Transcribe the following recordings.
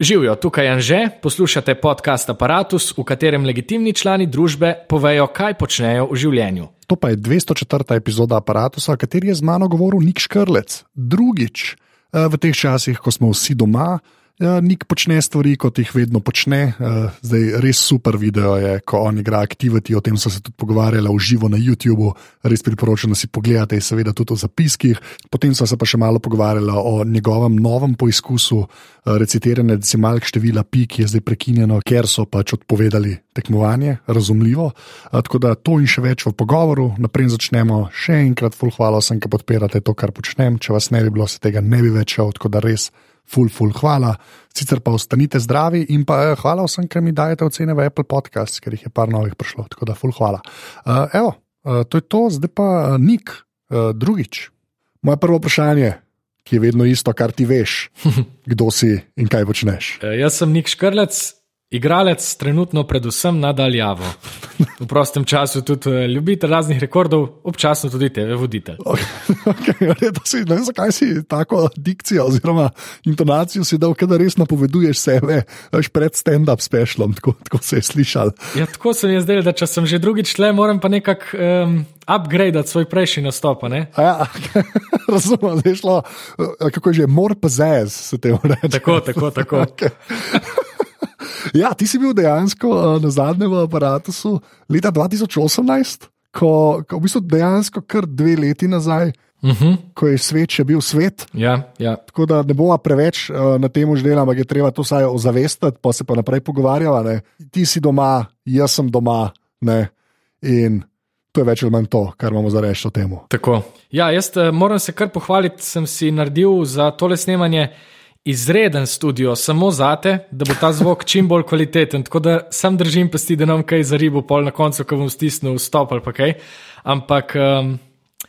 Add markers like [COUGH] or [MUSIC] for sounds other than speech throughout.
Živijo, tukaj Anže, poslušate podcast Apparatus, v katerem legitimni člani družbe povejo, kaj počnejo v življenju. To pa je 204. epizoda aparata, kateri je z mano govoril Nik Škrlec. Drugič, eh, v teh časih, ko smo vsi doma, Ja, Nik počne stvari, kot jih vedno počne. Uh, zdaj, res super video je, ko on igra Activity, o tem so se tudi pogovarjali v živo na YouTubu. Res priporočam, da si pogledate, seveda tudi v zapiskih. Potem so se pa še malo pogovarjali o njegovem novem poizkusu uh, recitiranja decimalk števila pi, ki je zdaj prekinjeno, ker so pač odpovedali tekmovanje, razumljivo. Uh, tako da to in še več v pogovoru. Naprej začnemo. Še enkrat, full hvala vsem, ki podpirate to, kar počnem. Če vas ne bi bilo, se tega ne bi več šel, tako da res ful, ful, hvala. Sicer pa ostanite zdravi in pa eh, hvala vsem, ki mi dajete ocene v Apple Podcast, ker jih je par novih prišlo. Tako da ful, hvala. Uh, evo, uh, to je to, zdaj pa uh, nik, uh, drugič. Moje prvo vprašanje, ki je vedno isto, kar ti veš, [LAUGHS] kdo si in kaj počneš. Uh, jaz sem Nik Škrlec, Igralec trenutno predvsem nadaljavo. V prostem času tudi eh, ljubitelj raznih rekordov, občasno tudi TV voditelj. Okay, [LAUGHS] okay, ne vem, zakaj si tako dikcijo oziroma intonacijo si dal, da res napoveduješ sebe pred stand-up specialom, tako, tako se je slišal. Ja, tako se mi je zdelo, da če sem že drugič le, moram pa nekako um, upgrade svoj prejšnji nastop. Ja, [LAUGHS] razumem, da je šlo, eh, kako je že, more possess, se te reče. Tako, tako, tako. [LAUGHS] Okay. Ja, ti si bil dejansko uh, na zadnjem aparatu leta 2018, ko, ko v bistvu dejansko kar dve leti nazaj. Uh mhm. -huh. Ko je svet še bil svet. Ja, ja. Tako da ne bomo preveč uh, na tem uždelali, ampak je treba to vsaj ozavestiti, pa se pa naprej pogovarjati. Ti si doma, jaz sem doma. Ne? In to je več ali manj to, kar imamo za reči o tem. Ja, jaz uh, moram se kar pohvaliti, sem si naredil za tole snemanje izreden studio, samo zate, da bo ta zvok čim bolj kvaliteten. Tako da sam držim pesti, da nam kaj za ribo, pol na koncu, ko bom stisnil stop ali kaj. Ampak um,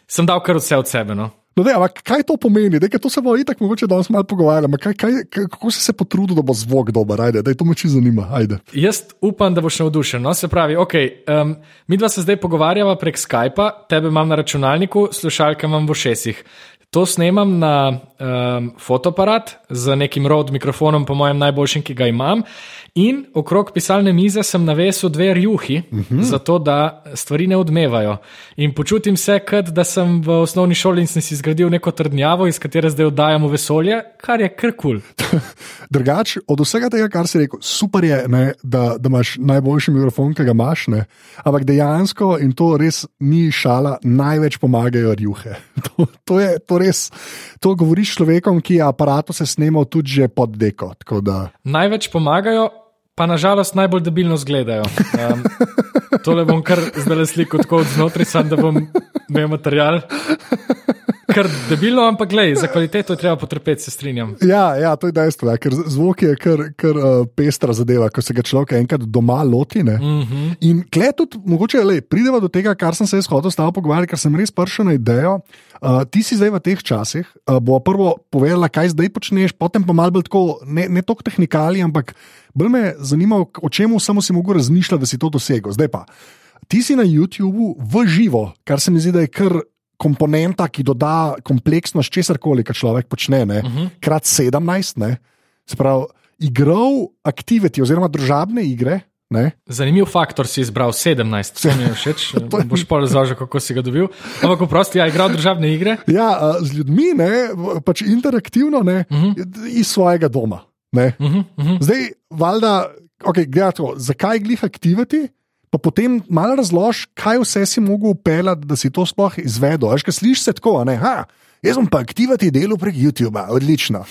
sem dal kar vse od sebe. No. No, ne, ampak kaj to pomeni? Dej, to se bo itak mogoče danes malo pogovarjati. Kaj, kaj, kako si se potrudil, da bo zvok dober? Ajde, dej, to me čisto zanima. Ajde. Jaz upam, da boš navdušen. No, se pravi, okay, um, mi dva se zdaj pogovarjava prek Skypa, tebe imam na računalniku, slušalke imam v šestih. To snemam na um, fotoaparat z nekim rod mikrofonom, po mojem najboljšem, ki ga imam. In okrog pisalne mize sem navesil dve rjuhi, uh mhm. -huh. zato da stvari ne odmevajo. In počutim se, kot da sem v osnovni šoli in sem si zgradil neko trdnjavo, iz katere zdaj oddajamo vesolje, kar je kar kul. [LAUGHS] Cool. Drugač, od vsega tega, kar si rekel, super je, ne, da, da imaš najboljši mikrofon, ki ga imaš. Ne. Ampak dejansko, in to res ni šala, največ pomagajo rjuhe. [LAUGHS] To, to, je, to res, to govoriš človekom, ki je aparato se snemal tudi pod deko. Največ pomagajo, pa nažalost najbolj debilno izgledajo. Um, tole bom kar zdaj le slikal tako od znotraj, sam da bom imel material. Kar debilno, ampak glej, za kvaliteto je treba potrpeti, se strinjam. Ja, ja to je dejstvo, ja, ker zvok je kar, kar uh, pestra zadeva, ko se ga človek enkrat doma loti. Mm -hmm. In kle tudi, mogoče, le, prideva do tega, kar sem se jaz hodil s tabo pogovarjati, ker sem res prišel na idejo. Uh, ti si zdaj v teh časih, uh, bo prvo povedala, kaj zdaj počneš, potem pa malo bolj tako, ne, ne toliko tehnikali, ampak bolj me zanima, o čem samo si mogel razmišljati, da si to dosegel. Zdaj pa. Ti si na YouTubu v živo, kar se mi zdi, da je kar komponenta, ki doda kompleksnost česar koli, kar človek počne, ne, uh mhm. -huh. krat 17, ne, sprav, igral aktiviti oziroma družabne igre. Ne? Zanimiv faktor si izbral 17, vse mi je všeč. [LAUGHS] je... Boš pa razložil, kako si ga dobil. Ampak, prosti, ja, igral državne igre. Ja, z ljudmi, ne, pač interaktivno, ne, uh mhm. -huh. iz svojega doma. Uh -huh, uh -huh. Zdaj, valjda, okay, gledaj, zakaj glih aktiviti? pa potem malo razloži, kaj vse si mogel upeljati, da si to sploh izvedel. Aj, kaj slišiš se tako, ne? Ha, jaz bom pa aktivati delo prek YouTube, odlično.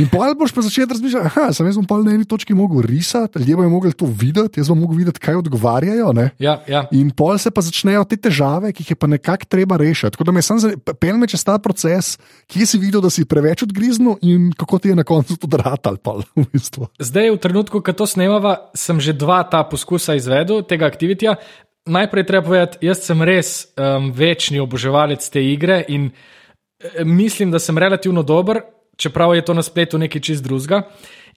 In pa boš pa začel razmišljati, da sem jaz pa na eni točki mogel risati, ljudje bodo mogli to videti, jaz bom mogel videti, kaj odgovarjajo. Ja, ja. In pol se pa začnejo te težave, ki jih je pa nekako treba rešiti. Tako da me sem pel me čez ta proces, ki si videl, da si preveč odgriznil in kako ti je na koncu to dratal. [LAUGHS] V bistvu. Zdaj, v trenutku, ko to snemava, sem že dva ta poskusa izvedel, tega aktivitija. Najprej treba povedati, jaz sem res um, večni oboževalec te igre in mislim, da sem relativno dober, čeprav je to na spletu nekaj čist drugega.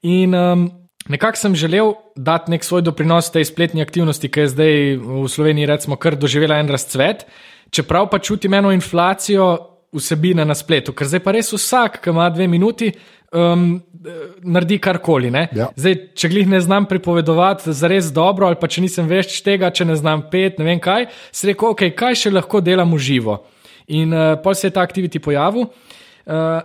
In um, nekako sem želel dati nek svoj doprinos tej spletni aktivnosti, ki je zdaj v Sloveniji, recimo, kar doživela en razcvet. Čeprav pa čutim eno inflacijo vsebine na spletu, ker zdaj pa res vsak, ki ima dve minuti. Um, naredi karkoli. Ja. Zdaj, če glih ne znam pripovedovati za res dobro, ali pa če nisem več tega, če ne znam pet, ne vem kaj, si rekel, ok, kaj še lahko delam v živo. In uh, pol se je ta aktiviti pojavil, uh,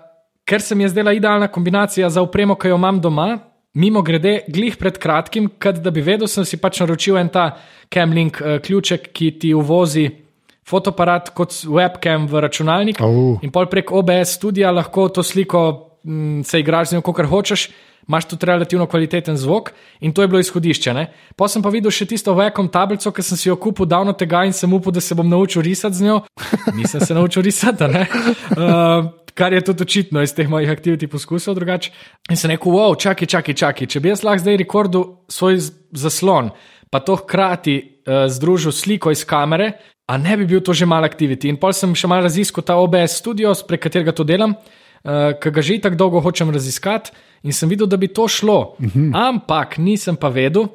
ker se mi je zdela idealna kombinacija za upremo, ki jo imam doma. Mimo grede, glih pred kratkim, kad da bi vedel, sem si pač naročil en ta Camlink uh, ključek, ki ti uvozi fotoaparat kot webcam v računalnik. Au. In pol prek OBS studija lahko to sliko mm, se igraš z njo, kar hočeš. Imaš tudi relativno kvaliteten zvok, in to je bilo izhodišče. Ne? Pa sem pa videl še tisto vekom tablico, ki sem si jo kupil davno tega in sem upal, da se bom naučil risati z njo. [LAUGHS] Nisem se naučil risati, ne? uh, kar je tudi očitno iz teh mojih aktivnosti poskusov drugače. In sem rekel, wow, čakaj, čakaj, čakaj. Če bi jaz lahko zdaj rekordil svoj zaslon, pa to hkrati uh, združil sliko iz kamere, a ne bi bil to že mal aktiviti. In pol sem še mal raziskal ta OBS studio, prek katerega to delam. Uh, ki ga že tako dolgo hočem raziskati, in sem videl, da bi to šlo. Uh -huh. Ampak nisem pa vedel,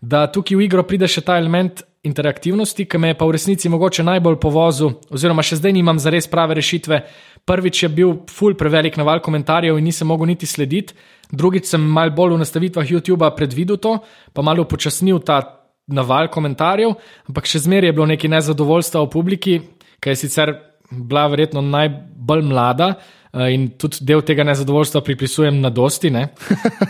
da tukaj v igro pride še ta element interaktivnosti, ki me je pa v resnici mogoče najbolj povozil, oziroma še zdaj nimam za res prave rešitve. Prvič je bil ful prevelik naval komentarjev in nisem mogel niti slediti, drugič sem mal bolj v nastavitvah YouTube predvidel to, pa malo upočasnil ta naval komentarjev, ampak še zmeraj je bilo nekaj nezadovoljstva v publiki, ki je sicer bila verjetno najbolj mlada. Eh, In tudi del tega nezadovoljstva pripisujem na dosti. ne.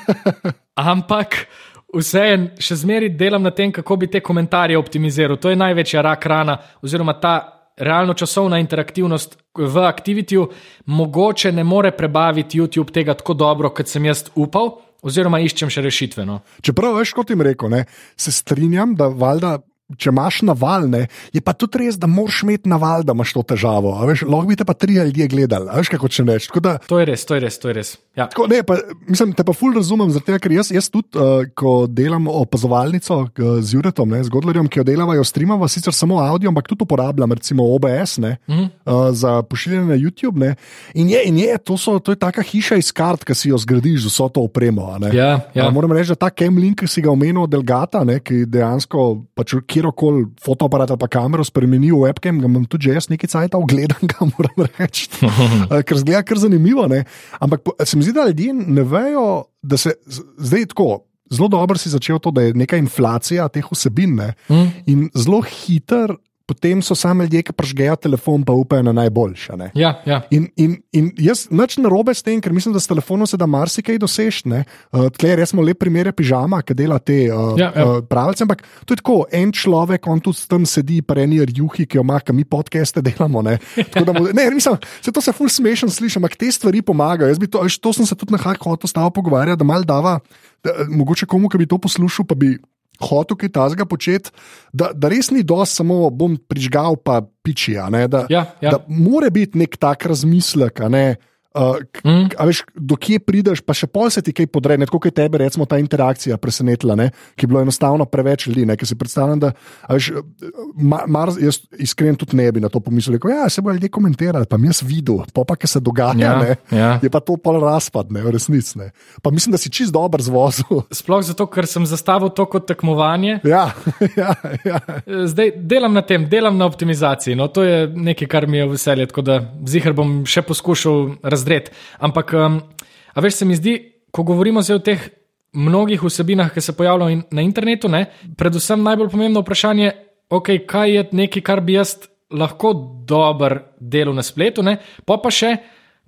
[LAUGHS] Ampak vseeno, še zmeraj delam na tem, kako bi te komentarje optimiziral. To je največja rak rana, oziroma ta realno časovna interaktivnost v aktivitiju. Mogoče ne more prebaviti YouTube tega tako dobro, kot sem jaz upal, oziroma iščem še rešitve. No. Čeprav, veš, kot jim rekel, ne, se strinjam, da valjda. Če imaš navalne, je pa tudi res, da moraš imeti naval, da imaš to težavo. Veš, lahko bi te pa tri ljudje gledali, veš, kako če neč. Tako da, To je res, to je res, to je res. Ja. Tako, ne, pa, mislim, te pa ful razumem, zato ker jaz, jaz tudi, uh, ko delam opazovalnico uh, z Juretom, ne, z Godlerjem, ki jo delava, streamava sicer samo avdio, ampak tudi uporabljam, recimo OBS ne, mm -hmm. uh, za pošiljanje na YouTube. Ne, in je, in je to, so, to je taka hiša iz kart, ki si jo zgradiš z vso to opremo. Ja, ja. A Moram reči, da ta Kemlink, ki si ga omenil, Delgata, ne, ki dejansko pač kjerkoli fotoaparat ali pa kamero spremeni v webcam, ga imam tudi jaz nekaj cajt ogledan, [LAUGHS] ga moram reči. [LAUGHS] Eh, ker zgleda kar zanimivo. Ne. Ampak se mi zdi, da ljudje ne vejo, da se zdaj tako. Zelo dobro si začel to, da je neka inflacija teh vsebin ne, Mm. in zelo hiter. Potem so sami ljudje, ki pržgejo telefon, pa upajo na najboljše. Ja, ja. In, in, in jaz nič ne robe s tem, ker mislim, da s telefonom se da marsikaj doseči. Uh, Tleh res smo lep primer pižama, ki dela te uh, Ja, ja. uh, pravice. Ampak to je tako, en človek, on tu tam sedi, preni rjuhi, ki jo ima, ki mi podcaste delamo. Ne, [LAUGHS] Tako da mu- ne mislim, se to se ful smešno sliši, ampak te stvari pomagajo. Jaz bi To, to sem se tudi na haku hotel stavo pogovarjati, da mal dava, da, mogoče komu, ki bi to poslušal, pa bi. Hotel kaj tazga početi, da, da res ni dosti, samo bom prižgal, pa piči. a ne, Da, Ja, ja. da mora biti nek tak razmislek, ne. Uh, Mm. veš, do kje prideš, pa še pol se ti kaj podre, ne tako kot tebe, recimo, ta interakcija presenetila, ne, ki je bilo enostavno preveč ljudi. Ki si predstavljam, da veš, ma, mar, jaz iskreno tudi ne bi na to pomislil. Rekel, ja, se bodo ljudje komentirali, pa jaz videl, pa pa kaj se dogaja. Ja, ne, ja. Je pa to pol razpad, ne, v resnici. Pa mislim, da si čist dober zvozil. [LAUGHS] Sploh zato, ker sem zastavil to kot tekmovanje. ja, [LAUGHS] ja, ja. Zdaj delam na tem, delam na optimizaciji. No, to je nekaj, kar mi je veselje, tako da zihar bom še poskušal razdreti. Ampak, um, a veš, se mi zdi, ko govorimo zdaj o teh mnogih vsebinah, ki se pojavljajo in- na internetu, ne, predvsem najbolj pomembno vprašanje, okay, kaj je nekaj, kar bi jaz lahko dober delal na spletu, ne, pa pa še,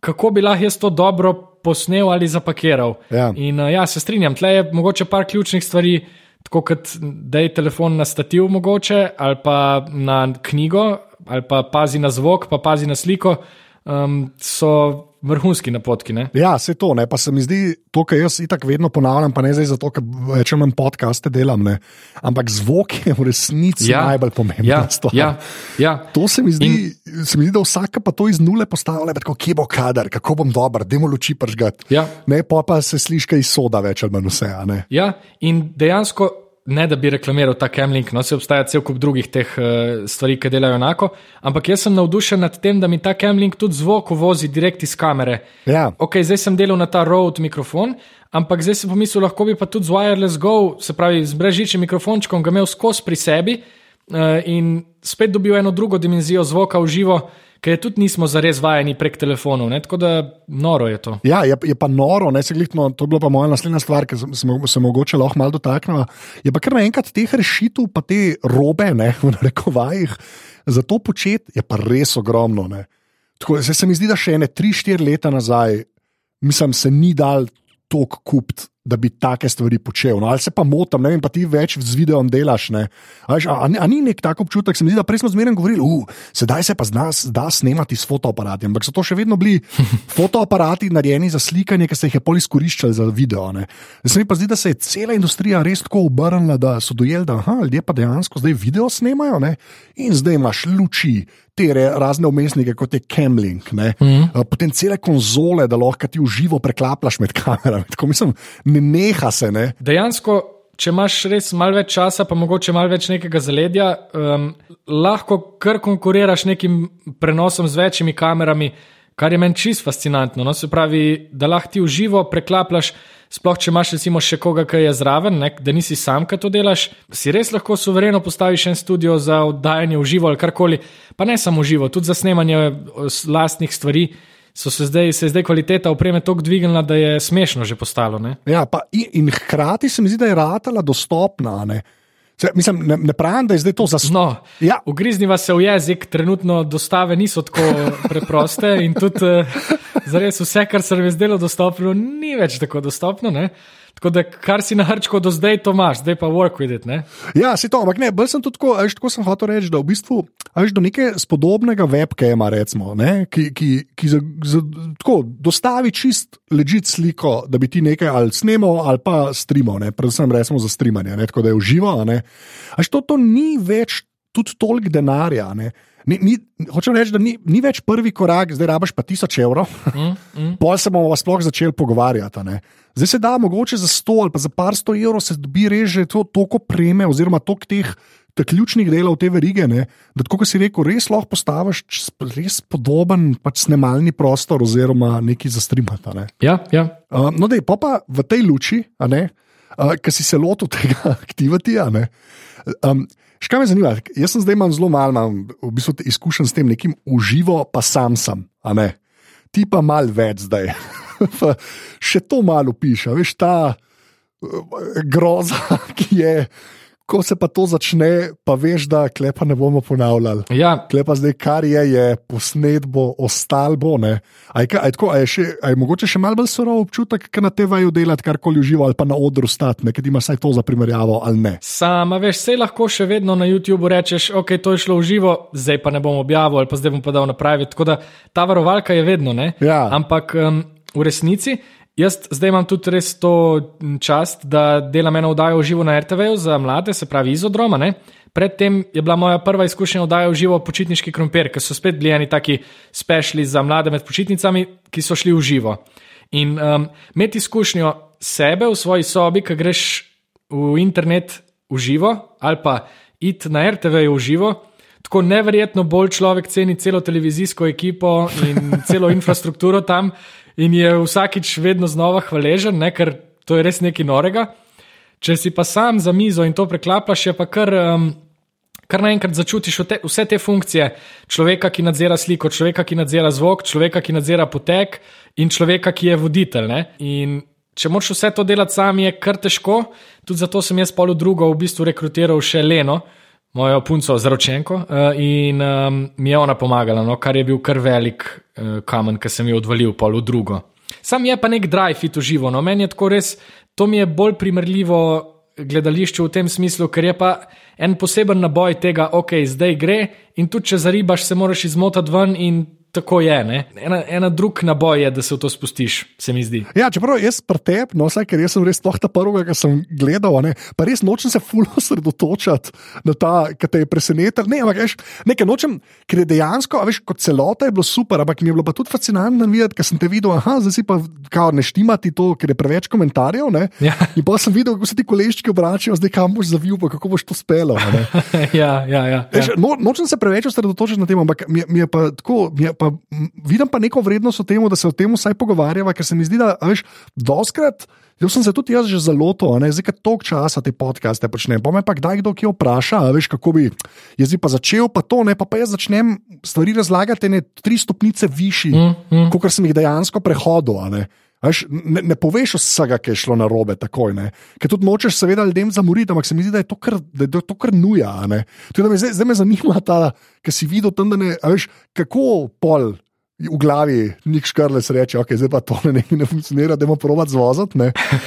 kako bi lahko jaz to dobro posnel ali zapakiral. Ja. In uh, ja, se strinjam, tle je mogoče par ključnih stvari, tako kot da je telefon na stativ, mogoče, ali pa na knjigo, ali pa pazi na zvok, pa pazi na sliko, um, so vrhunski napotki. Ne? Ja, se to, ne, pa se mi zdi to, kar jaz itak vedno ponavljam, pa ne zdaj zato, ker več manj podcaste delam, ne, ampak zvok je v resnici ja, najbolj pomembna ja, stvar. ja, ja. To se mi, zdi, In... se mi zdi, da vsaka pa to iz nule postavlja, tako kje bo kader, kako bom dober, demo luči pržgati. Ja. Ne, pa pa se sliši kaj iz soda, več ali manj vse. Ja, in dejansko, ne da bi reklamiral ta Kemlink, no se obstaja cel kup drugih teh uh, stvari, ki delajo enako, ampak jaz sem navdušen nad tem, da mi ta Kemlink tudi zvok uvozi direkt iz kamere. Ja. Ok, zdaj sem delal na ta Rode mikrofon, ampak zdaj sem pomislil, lahko bi pa tudi z Wireless Go, se pravi z brežičnim mikrofončkom, ga imel skozi pri sebi. uh, in spet dobil eno drugo dimenzijo zvoka v živo, je tudi nismo zares vajeni prek telefonov. Ne? Tako da noro je to. Ja, je, je pa noro, ne se glitno, to je bila pa moja naslednja stvar, ki se, se mogoče lahko malo dotaknemo. Je pa kar naenkrat teh rešitev, pa te robe, ne [LAUGHS] v rekovajih, za to početi je pa res ogromno. Ne? Tako, se, se mi zdi, da še ene 3-4 leta nazaj, mislim, se ni dal tok kupiti da bi take stvari počel. No, ali se pa motim, ne vem, pa ti več z videom delaš. A, a, a, a ni nek tak občutek, se mi zdi, da prej smo zmeraj govorili, uh, sedaj se pa zna, da snemati s fotoaparati. Ampak so to še vedno bili [LAUGHS] fotoaparati, narejeni za slikanje, ki ste jih pol izkoriščali za video. Se mi pa zdi, da se je cela industrija res tako obrnila, da so dojeli, da aha, ljudje pa dejansko zdaj video snemajo ne? in zdaj imaš luči. Te razne umestnike, kot je Kemling, mm -hmm. potem cele konzole, da lahko ti v živo preklaplaš med kamerami. Tako mislim, ne neha se. Ne? Dejansko, če imaš res malo več časa, pa mogoče malo več nekega zaledja, um, lahko kar konkuriraš nekim prenosom z večjimi kamerami, kar je meni čist fascinantno. No? Se pravi, da lahko ti v živo preklaplaš. Sploh, če imaš recimo še koga, ki je zraven, ne, da nisi sam, ki to delaš, si res lahko suvereno postaviš en studio za oddajanje v živo ali karkoli, pa ne samo v živo, tudi za snemanje lastnih stvari so se zdaj, se zdaj kvaliteta opreme tako dvignila, da je smešno že postalo. Ja, pa, in, in hkrati se mi zdi, da je ratala dostopna. Ne? Se, mislim, ne, ne pravim, da je zdaj to zasnovano. No, ja. Ugrizniva se v jezik, trenutno dostave niso tako [LAUGHS] preproste in tudi uh, zares vse, kar se je zdelo dostopno, ni več tako dostopno. Ne? Tako da, kar si na hrčku do zdaj, to imaš, zdaj pa work with it. Ne? Ja, si to, ampak ne, bolj sem tudi tako, veš, tako sem hotel reči, da v bistvu, veš, do neke spodobnega webkema, recimo, ne, ki, ki, ki za, za, tako, dostavi čist ležit sliko, da bi ti nekaj ali snemal ali pa streamal, ne, predvsem recimo za streamanje, ne, tako da je uživo. Veš, to, to ni več tudi toliko denarja. Ne. Ni, ni, hočem reči, da ni, ni več prvi korak, zdaj rabaš pa tisoč evrov, mm, mm. pol se bomo sploh začeli pogovarjati. Ne. Zdaj se da mogoče za sto ali pa za par sto evrov se dobi reže to, toliko preme oziroma toliko teh. Te ključnih delov te verige, ne, da, kot si rekel, res lahko postaviš res podoben pač snemalni prostor, oziroma nekaj za streamata. Ne. Ja, ja. Uh, no, da je pa, pa v tej luči, uh, ki si se lotil tega [LAUGHS] aktivitija. Um, Škaj me zanima, jaz sem zdaj imam zelo malo imam, v bistvu, izkušen s tem nekim uživo, pa sam sem, ti pa mal več zdaj. [LAUGHS] Še to malo piše, veš ta uh, groza, [LAUGHS] ki je ko se pa to začne, pa veš, da klepa ne bomo ponavljali. Ja. Klepa zdaj, kar je, je posnet, bo ostal bo. Aj, aj, tako, aj, še, aj mogoče še malo bolj surov občutek, ker na TV-ju delati karkoli uživo ali pa na odru stati, nekaj ima vsaj to za primerjavo ali ne. Sama veš, vse lahko še vedno na YouTubu rečeš, ok, to je šlo v živo, zdaj pa ne bom objavil ali pa zdaj bom pa dal napraviti. Tako da ta varovalka je vedno, ja. ampak um, v resnici. Jaz zdaj imam tudi res to čast, da delam eno oddajo v živo na RTV za mlade, se pravi izodroma. Ne? Predtem je bila moja prva izkušnja oddaja v živo počitniški krompir, ker so spet bili eni taki spešli za mlade med počitnicami, ki so šli v živo. In um, imeti izkušnjo sebe v svoji sobi, ki greš v internet v živo ali pa iti na RTV v živo. Tako neverjetno bolj človek ceni celo televizijsko ekipo in celo infrastrukturo tam, in je vsakič vedno znova hvaležen, ne, ker to je res nekaj norega. Če si pa sam za mizo in to preklapaš, je pa kar. Um, Kar naenkrat začutiš te, vse te funkcije, človeka, ki nadzira sliko, človeka, ki nadzira zvok, človeka, ki nadzira potek, in človeka, ki je voditelj. Ne? In če moš vse to delati sam, je kar težko. Tudi zato sem jaz polo drugo v bistvu rekrutiral še Leno, mojo punco Zročenko, uh, in um, mi je ona pomagala, no? kar je bil kar velik uh, kamen, ki sem jo odvalil polo drugo. Sam je pa nek drive v živo. No, meni je tako res, to mi je bolj primerljivo gledališče v tem smislu, ker je pa en poseben naboj tega, ok, zdaj gre in tudi če zaribaš, se moraš izmotati ven in tako je. Ena, ena drug naboj je, da se v to spustiš, se mi zdi. Ja, čeprav jaz pretep, no, vsaj, ker sem res ta prvi, ki sem gledal, ne, pa res nočem se fulno osredotočati na ta, ki te je presenetil. Ne, ampak veš, nekaj nočem, ker je dejansko, veš, kot celota je bilo super, ampak mi je bilo pa tudi fascinantno videti, ker sem te videl, aha, zdaj si pa kao, ne štimati to, ker je preveč komentarjev. Ja. In pa sem videl, kako se ti koleščki obračajo, zdaj kam boš zavil, pa kako boš to spelo. [LAUGHS] ja, ja, ja, veš, ja. No, nočem se preveč osredotočiti na tem, ampak mi, mi je pa tako. Mi je, pa vidim pa neko vrednost v tem, da se o tem vsaj pogovarjava, ker se mi zdi, da veš, doskrat. Jaz sem se tudi jaz že zelo to, zdaj ka toliko časa te podcaste počnem. Pa me pa kdaj kdo ki vpraša, veš, kako bi jaz bi pa začel, pa to ne, pa, pa jaz začnem stvari razlagati ne tri stopnice višji, mm, mm. kot sem jih dejansko prehodil. Ne? Veš, ne, ne poveš vsega, ki je šlo na robe, takoj. Ne? Ker tudi nočeš, seveda, ljudem zamoriti, ampak se mi zdi, da je to kar, da je to kar nuja. ne. Tudi, me zdaj, zdaj me zanima ta, ki si videl tam, ne, veš, kako pol. V glavi nik škrle se reče, okay, zdaj pa to ne, ne funkcionira, da moramo provat zvozati.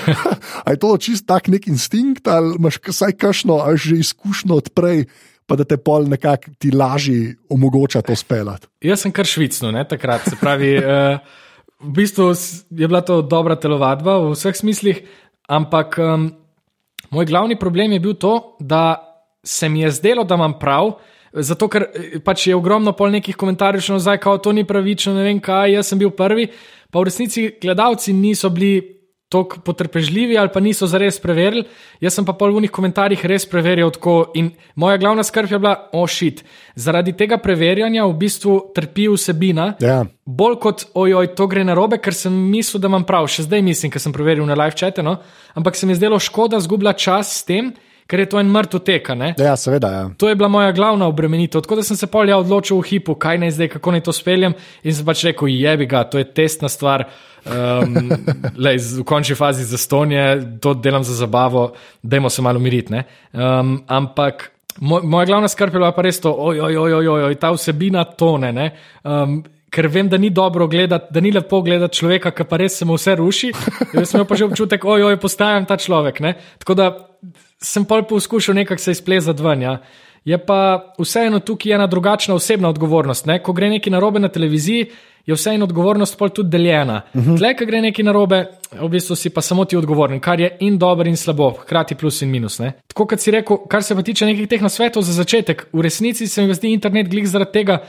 [LAUGHS] Je to čist tak nek instinkt, ali imaš vsaj kašno, ali že izkušnjo odprej, pa da te pol nekako ti lažje omogoča to speljati. Jaz sem kar švicno, ne, takrat. Se pravi, uh, [LAUGHS] v bistvu je bila to dobra telovadba v vseh smislih, ampak um, moj glavni problem je bil to, da se mi je zdelo, da imam prav. Zato, ker eh, pač je ogromno pol nekih komentarjev še nazaj, kako to ni pravično, ne vem kaj, jaz sem bil prvi, pa v resnici gledalci niso bili tako potrpežljivi ali pa niso zares preverili. Jaz sem pa pol v unih komentarjih res preverjal tako in moja glavna skrb je bila, ošit. Zaradi tega preverjanja v bistvu trpi vsebina. Ja. Bolj kot, ojoj, to gre na robe, ker sem mislil, da imam prav, še zdaj mislim, ker sem preveril na live chate, no? ampak se mi je zdelo škoda zgubljati čas s tem, ker je to en mrtev teka. Ne? Ja, seveda. Ja. To je bila moja glavna obremenitev, tako da sem se polja odločil v hipu, kaj naj zdaj, kako naj to speljem. In sem pač rekel, jebi ga, to je testna stvar. Um, lej, v končni fazi za stonje, to delam za zabavo, dajmo se malo umiriti. ne. Um, ampak moj, moja glavna skrb je bila pa res to, ojoj, ojoj, ojoj, oj, ta vsebina tone. ne. Ker vem, da ni dobro gledati, da ni lepo gledati človeka, ki pa res se mu vse ruši. Jaz sem imel pa že občutek, ojoj, postajam ta človek. Ne? Tako da sem pol poskušal nekako se izplezati ven. Ja. Je pa vseeno tukaj ena drugačna osebna odgovornost. Ne? Ko gre nekaj narobe na televiziji, je vseeno odgovornost pol tudi deljena. Uh -huh. Tle, ko gre nekaj narobe, v bistvu si pa samo ti odgovoren, kar je in dobro, in slabo, hkrati plus in minus. Ne? Tako kot si rekel, kar se pa tiče nekih teh nasvetov za začetek, v resnici se mi zdi internet glik zaradi tega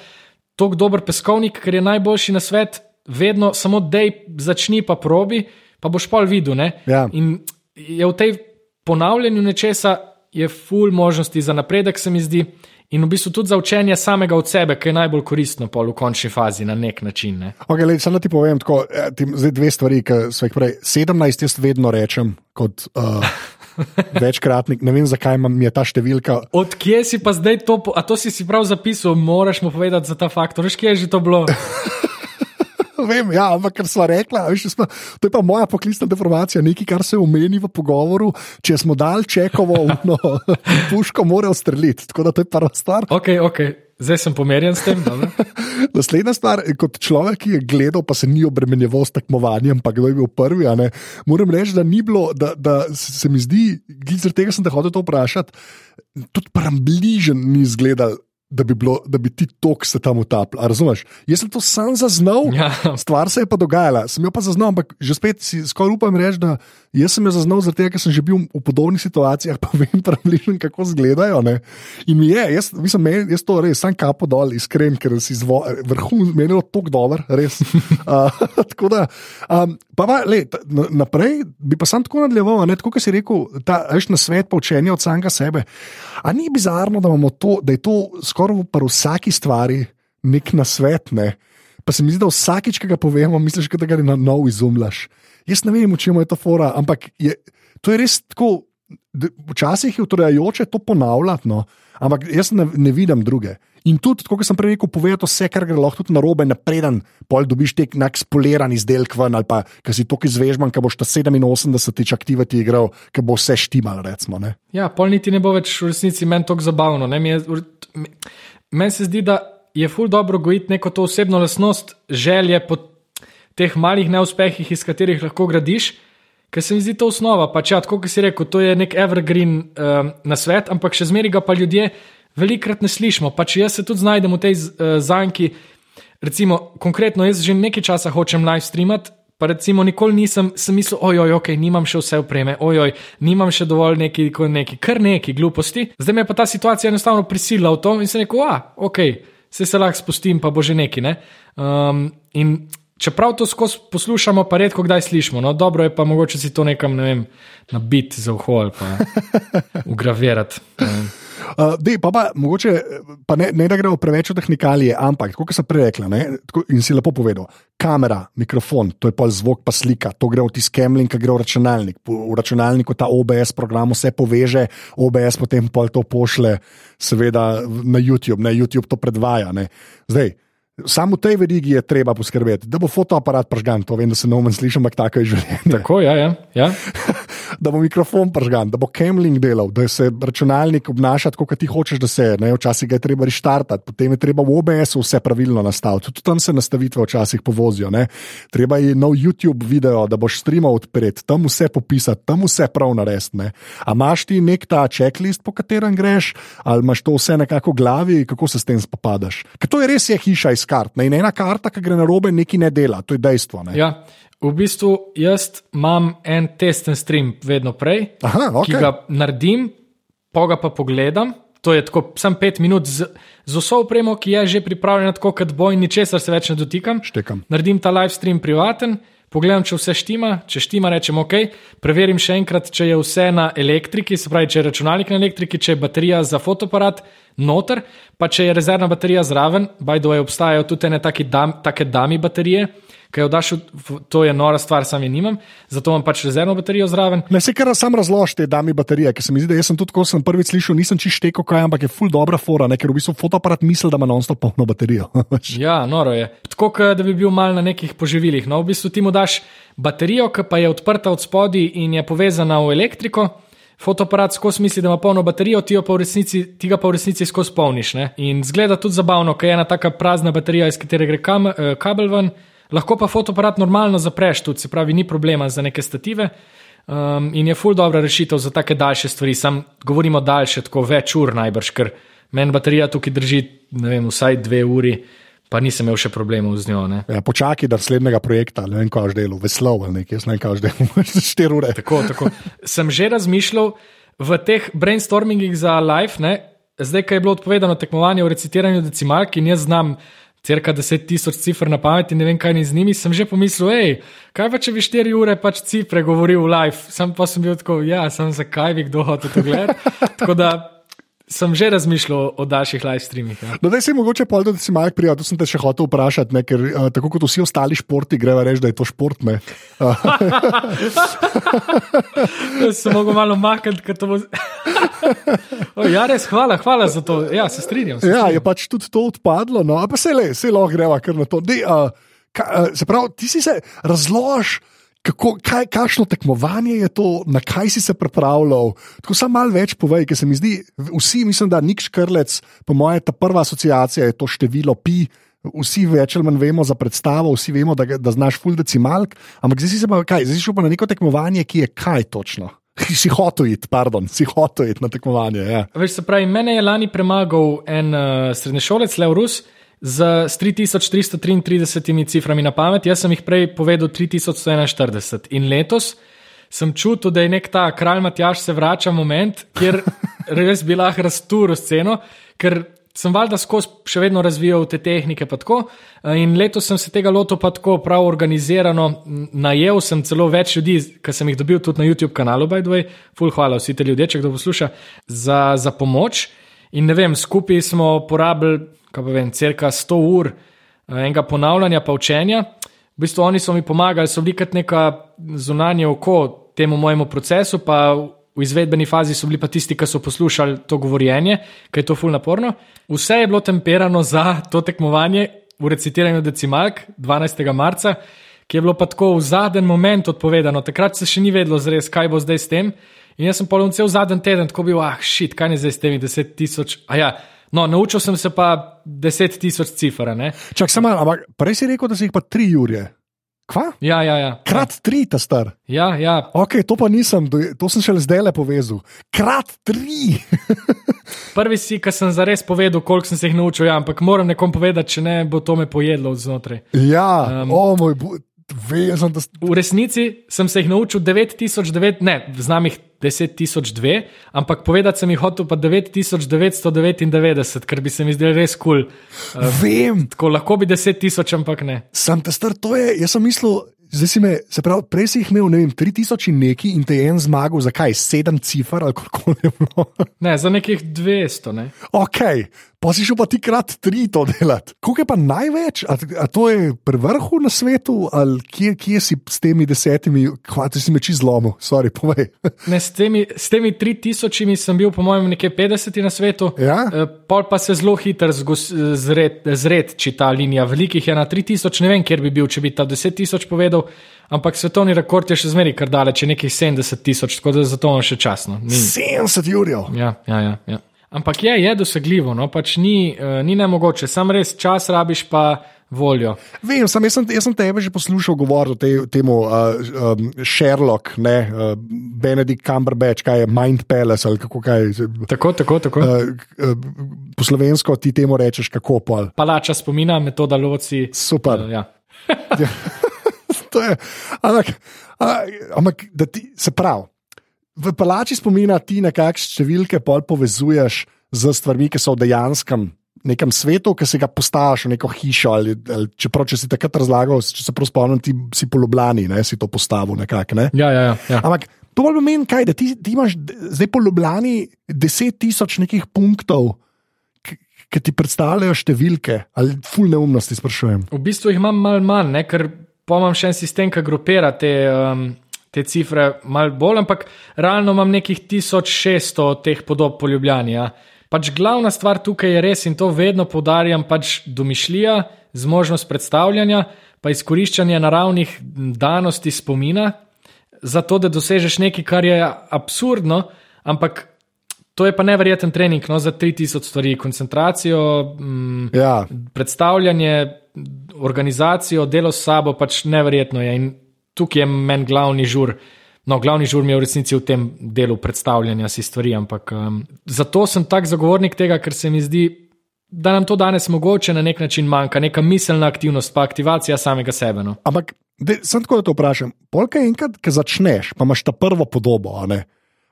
tako dober peskovnik, ker je najboljši na svet, vedno samo dej, začni pa probi, pa boš pol videl. ne. Ja. In je v tej ponavljanju nečesa, je full možnosti za napredek, se mi zdi, in v bistvu tudi za učenje samega od sebe, ki je najbolj koristno pol v končni fazi na nek način. Ne. Okay, lej, samo ti povem, tako, eh, ti, zdaj dve stvari, ki so jih prej. 17 jaz vedno rečem kot uh, [LAUGHS] večkratnik, ne vem zakaj imam- je ta številka. Odkje si pa zdaj to, a to si si prav zapisal, moraš mu povedati za ta faktor, veš, kje je že to bilo. [LAUGHS] [LAUGHS] Vem, ja, ampak ker smo rekli, veš, smo, to je pa moja poklicna deformacija, nekaj, kar se omeni v pogovoru. Če smo dal čekovo, [LAUGHS] no, puško mora ustreliti. Tako da to je prva stvar. Ok, ok, zdaj sem pomerjen s tem. [LAUGHS] Naslednja stvar, kot človek, ki je gledal, pa se ni obremenjeval s tekmovanjem, pa kdo je bil prvi. a ne, Moram reči, da ni bilo, da, da se mi zdi, zaradi tega sem te hotel to vprašati, tudi prebližen ni izgledal. Da bi, bilo, da bi ti tok se tam utapljal. Razumeš? Jaz sem to sam zaznal, Ja. stvar se je pa dogajala, sem jo pa zaznal, ampak že spet si skoraj upam reči, da jaz sem jo zaznal, tega, ker sem že bil v podobnih situacijah, [LAUGHS] pa vem približno, kako izgledajo. In mi je, jaz, mislim, meni, jaz to res, sam kapo dol, iskren, ker si zvo, vrhu menil tako dober, res. [LAUGHS] uh, [LAUGHS] tako da, um, pa, pa le, ta- na- naprej bi pa sam tako nadaljeval, a ne tako, kot si rekel, ta veš, na svet pa učenje od samega sebe. A ni bizarno, da, to, da je to skoraj v vsaki stvari nek nasvet, ne? Pa se mi zdi, da vsakič, ki ga povemo, misliš, da ga na novo izumljaš. Jaz ne vem, v čem je ta fora, ampak je, to je res tako. Včasih je utrujajoče to ponavljati, no? ampak jaz ne, ne vidim druge. In tudi, kot sem prej rekel, povedati vse, kar gre lahko tudi na robe, napreden, pol dobiš tek nek spoliran izdelek ven, ali pa ki si tukaj zvežban, ki boš ta 87 aktivati igral, ki bo vse štimal, recimo. Ne? Ja, pol niti ne bo več v resnici meni tako zabavno. ne. Mi je- Meni se zdi, da je ful dobro gojiti neko to osebno lasnost, želje po teh malih neuspehih, iz katerih lahko gradiš. Ker se mi zdi to osnova. Pač, ja, tako kot si rekel, to je nek evergreen um, na svet, ampak še zmeraj ga pa ljudje velikrat ne slišimo. Pač jaz se tudi znajdem v tej uh, zanki. Recimo, konkretno, jaz že nekaj časa hočem live streamati, pa recimo nikoli nisem sem mislil, ojoj, ok, nimam še vse opreme, ojoj, nimam še dovolj neki, neki, kar neki gluposti. Zdaj me je pa ta situacija enostavno prisilila v to in sem rekel, a, ok, se se lahko spustim, pa bo že neki. Ne? Um, in čeprav to skozi poslušamo, pa redko kdaj slišimo, no dobro je pa mogoče si to nekam, ne vem, nabiti za uho ali pa [LAUGHS] ugravirati. Uh, dej, pa, pa, mogoče, pa ne, ne da gremo preveč v tehnikalije, ampak, kot sem prej rekla, ne, tako, in si lepo povedal, kamera, mikrofon, to je pa zvok, pa slika, to gre v tisti kemling, ki gre v računalnik. V računalniku ta OBS program vse poveže, OBS potem pa to pošle, seveda, na YouTube, na YouTube to predvaja. Ne. Zdaj. Samo v tej verigi je treba poskrbeti, da bo fotoaparat pržgan. To vem, da se nomen sliši, ampak tako je življenje. Tako, ja, ja. ja. [LAUGHS] da bo mikrofon pržgan, da bo kemling delal, da se računalnik obnaša tako, kot ti hočeš, da se. Ne? Včasih ga je treba reštartati, potem je treba v OBS-u vse pravilno nastaviti. Tudi tam se nastavitve včasih povozijo. Ne? Treba je nov YouTube video, da boš streamal odpret, tam vse popisati, tam vse prav narediti. A imaš ti nek ta checklist, po katerem greš, ali imaš to vse nekako v glavi, kako se s tem spopadaš? Ker to je res je hiša iz kart. Ne? In ena karta, ki gre na robe, nekaj ne dela, to je dejstvo. Ne? Ja. V bistvu jaz imam en testen stream, vedno prej, Aha, okay. ki ga naredim, pa ga pa pogledam. To je tako, sem pet minut z, z vso opremo, ki je že pripravljena, tako kot boj, ničesar se več ne dotikam. Štekam. Naredim ta live stream privaten, pogledam, če vse štima, če štima, rečem ok, preverim še enkrat, če je vse na elektriki, se pravi, če je računalnik na elektriki, če je baterija za fotoaparat noter, pa če je rezervna baterija zraven, by the way, obstajajo tudi ene dam, take dami baterije. Kaj je vdašil, to je nora stvar, sam je nimam, zato imam pač rezervno baterijo zraven. Ne, se kar sam razloži te dami baterije, ker se mi zdi, da sem tudi, ko sem prvič slišal, nisem čisto kaj, ampak je full dobra fora, ne? ker v bistvu fotoaparat misli, da ima non-stop polno baterijo. [LAUGHS] ja, noro je. Tako, da bi bil mal na nekih poživilih. No, v bistvu ti mu daš baterijo, ki pa je odprta od spodaj in je povezana v elektriko. Fotoaparat skozi misli, da ima polno baterijo, ti, pa resnici, ti ga pa v resnici skozi polniš. Ne? In zgleda tudi zabavno, ker je ena taka prazna baterija, iz katere gre kam, eh, kabel ven. Lahko pa fotoaparat normalno zapreš, tudi se pravi, ni problema za neke stative. Um, in je full dobra rešitev za take daljše stvari. Sam govorimo daljše, tako več ur najbrž, ker meni baterija tukaj drži, vem, vsaj dve uri, pa nisem imel še problemov z njo. Ja, počakaj, da naslednjega projekta, ne vem, kaj že delo, veslov ali nekaj, jaz ne vem, kaj že delo, [LAUGHS] štiri ure. Tako, tako. Sem že razmišljal v teh brainstormingih za live, ne? zdaj, kaj je bilo odpovedano tekmovanje v recitiranju decimalk in jaz znam crka 10 tisoč cifr na pamet in ne vem, kaj ni z njimi, sem že pomislil, hej, kaj pa če bi 4 ure pač cifre govoril live. Sam pa sem bil tako, ja, sem zakaj bi kdo hotel to gledati. [LAUGHS] Tako da sem že razmišljal o daljših live streamih. Ja. No, da si mogoče pol, da si malo prijel, to sem te še hotel vprašati, ne, ker uh, tako kot vsi ostali športi, greva reči, da je to šport. [LAUGHS] sem mogel malo makati, ker to bo. [LAUGHS] oh, ja, res, hvala, hvala za to. Ja, se strinjam. Se ja, strinjam. je pač tudi to odpadlo, no, pa se le, se lahko greva kar na to. Dej, uh, ka, uh, se pravi, ti si se razlož. Kako, kaj, kakšno tekmovanje je to, na kaj si se pripravljal? Tako samo malo več povej, ker se mi zdi, vsi mislim, da nik škrlec, po mojem, ta prva asociacija je to število pi. Vsi več ali manj vemo za predstavo, vsi vemo, da, da znaš full decimalk, ampak zdaj si se pa kaj, zdaj si šel pa na neko tekmovanje, ki je kaj točno. [LAUGHS] Si hotel iti, pardon, si hotel iti na tekmovanje. Ja. Veš, se pravi, mene je lani premagal en uh, srednješolec, Leo Rus, z, z 3333 ciframi na pamet, jaz sem jih prej povedal 3141. In letos sem čutil, da je nek ta kralj Matjaš se vrača moment, kjer [LAUGHS] res bi lahko rasturil sceno, ker sem valjda skozi še vedno razvijal te tehnike. In letos sem se tega lotil pa tako prav organizirano, najel sem celo več ljudi, ki sem jih dobil tudi na YouTube kanalu, by the way, full hvala vsi te ljudje, če kdo posluša, za, za pomoč. In ne vem, skupaj smo porabili kaj pa vem, crka 100 ur enega ponavljanja, pa učenja. V bistvu oni so mi pomagali, so bili kot neka zunanje oko temu mojemu procesu, pa v izvedbeni fazi so bili pa tisti, ki so poslušali to govorjenje, ker je to ful naporno. Vse je bilo temperano za to tekmovanje v recitiranju decimalk 12. marca, ki je bilo pa tako v zadnjem momentu odpovedano. Takrat se še ni vedlo zres, kaj bo zdaj s tem. In jaz sem polno cel zadnji teden tako bil, ah, šit, kaj je zdaj s temi 10 tisoč. Ja, No, naučil sem se pa 10 tisoč cifr. Čak, samo, ampak prej si rekel, da si jih pa 3 ure. Kva? Ja, ja, ja. Krat 3, ta star. Ja, ja. Ok, to pa nisem, to sem šele zdaj le povezal. Krat 3. [LAUGHS] Prvi si, ki sem zares povedal, koliko sem se jih naučil, ja, ampak moram nekom povedati, če ne bo to me pojedlo znotraj. Ja, um, o moj bog. Vezam, da... V resnici sem se jih naučil 9009, ne, znam jih 10002, ampak povedati sem jih hotel pa 9999, ker bi se mi zdel res kul. Cool. Uh, Vem. Tako lahko bi 10 tisoč, ampak ne. Sem te star, to je, jaz sem mislil. Zdaj si me, se pravi, prej si jih imel, ne vem, 3000 in neki in te je en zmagal, zakaj? 7 cifr ali kako je bilo. Ne, za nekih 200. Ne? Ok, pa si šel pa ti krat tri to delati. Koliko je pa največ? A, a to je pri vrhu na svetu, ali kje, kje si s temi desetimi, hvati si me čez zlomil, sorry, povej. [LAUGHS] Ne, s, temi, s temi 3000 sem bil, po mojem, nekje 50 na svetu. Ja? Eh, Pol pa se zelo hitro zred, zred, či ta linija. Velikih je na 3000, ne vem, kjer bi bil, če bi ta 10 tisoč povedal. Ampak svetovni rekord je še zmeraj kar daleč, nekih 70 tisoč, tako da zato imam še časno. Ni, 70 jurjev. ja, ja, ja, ja. Ampak je, je dosegljivo, no? pač ni, uh, ni nemogoče, sam res čas rabiš pa voljo. Vem, sam, jaz, sem, jaz sem tebe že poslušal govoriti o te, temu uh, um, Sherlock, ne, uh, Benedict Cumberbatch, kaj je Mind Palace ali kako kaj. Tako, tako, tako. Uh, Uh, po slovensko ti temu rečeš, kako pol. Palača spomina, metoda loci. Super. Uh, ja. [LAUGHS] To je, ampak da ti, se pravi, v palači spomina ti nekakšne številke pol povezuješ z stvarmi, ki so v dejanskem nekem svetu, ki si ga postaviš v neko hišo. Ali, ali, čeprav, če si takrat razlagal, če se prav spomnim, ti si po Ljubljani, ne, si to postavil nekako. Ne? Ja, ja, ja, ja. Ampak to bolj pomeni, kaj, da ti, ti imaš zdaj po Ljubljani 10 tisoč nekih punktov. Ki ti predstavljajo številke, ali ful neumnosti, sprašujem. V bistvu jih imam malo manj, ne? ker pa imam še en sistem, ki grupira te, um, te cifre malo bolj, ampak realno imam nekih 1600 teh podob po Ljubljani. Ja. Pač glavna stvar tukaj je res in to vedno poudarjam, pač domišljija, zmožnost predstavljanja, pa izkoriščanje naravnih danosti spomina, zato da dosežeš nekaj, kar je absurdno, ampak. To je pa neverjeten trening no, za 3000 stvari, koncentracijo, mm, Ja, predstavljanje, organizacijo, delo s sabo, pač neverjetno je. In tukaj je meni glavni žur. No, glavni žur mi je v resnici v tem delu predstavljanja si stvari, ampak um, zato sem tak zagovornik tega, ker se mi zdi, da nam to danes mogoče na nek način manjka, neka miselna aktivnost, pa aktivacija samega sebe. No. Ampak, dej, sem tako, da te vprašam. Polka enkrat, ki začneš, pa imaš ta prvo podobo. A, ne?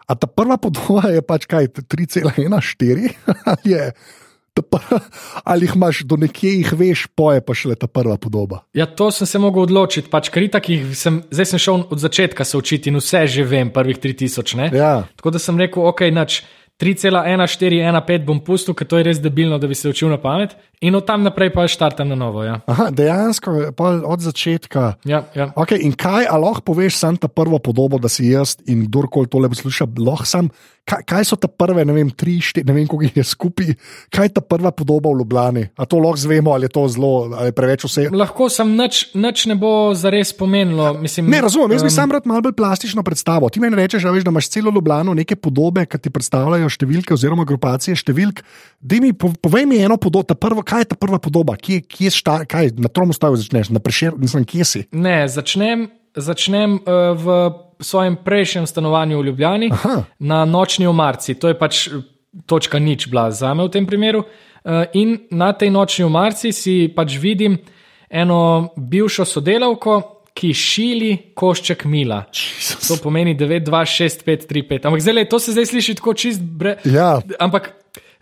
a ta prva podoba je pač kaj, 3,14 [LAUGHS] ali, je [LAUGHS] ali jih imaš do nekje, jih veš, poje pa šele ta prva podoba. Ja, to sem se mogel odločiti, pač ker takih sem, zdaj sem šel od začetka se učiti in vse že vem, prvih 3000. Ne? Ja. Tako da sem rekel, ok, nač 3,1415 bom pustil, ker to je res debilno, da bi se učil na pamet. In od tam naprej pa štartam na novo. Ja, Aha, dejansko od začetka. ja, ja. Okay, in kaj, a lahko poveš sam ta prvo podobo, da si jaz in kdorkoli tole posluša, lahko sam, kaj, kaj so te prve, ne vem, tri, štiri, ne vem, koliko jih je skupaj, kaj je ta prva podoba v Ljubljani? A to lahko zvemo, ali je to zelo, ali je preveč vse. Lahko sem nič, nič ne bo zares pomenilo. Mislim, Ne, razumem, jaz bi em, sam rad malo bolj plastično predstavo. Ti meni rečeš, veš, da imaš celo Ljubljano neke podobe, ki ti predstavljajo številke oziroma grupacije številk. Dej Mi, po- povej mi eno podobo, ta prvo, kaj je ta prva podoba, kje, kje šta, kaj, na tromu stavu začneš, na prešer, nisem kje si. Ne, začnem, začnem uh, v svojem prejšnjem stanovanju v Ljubljani Aha. na nočni omarci. To je pač eh, točka nič bila za me v tem primeru. Uh, in na tej nočni omarci si pač vidim eno bivšo sodelavko, ki šili košček mila. To pomeni 9, 2, 6, 5, 3, 5. Ampak zdaj, to se zdaj sliši tako čist brez. Ja, Ampak,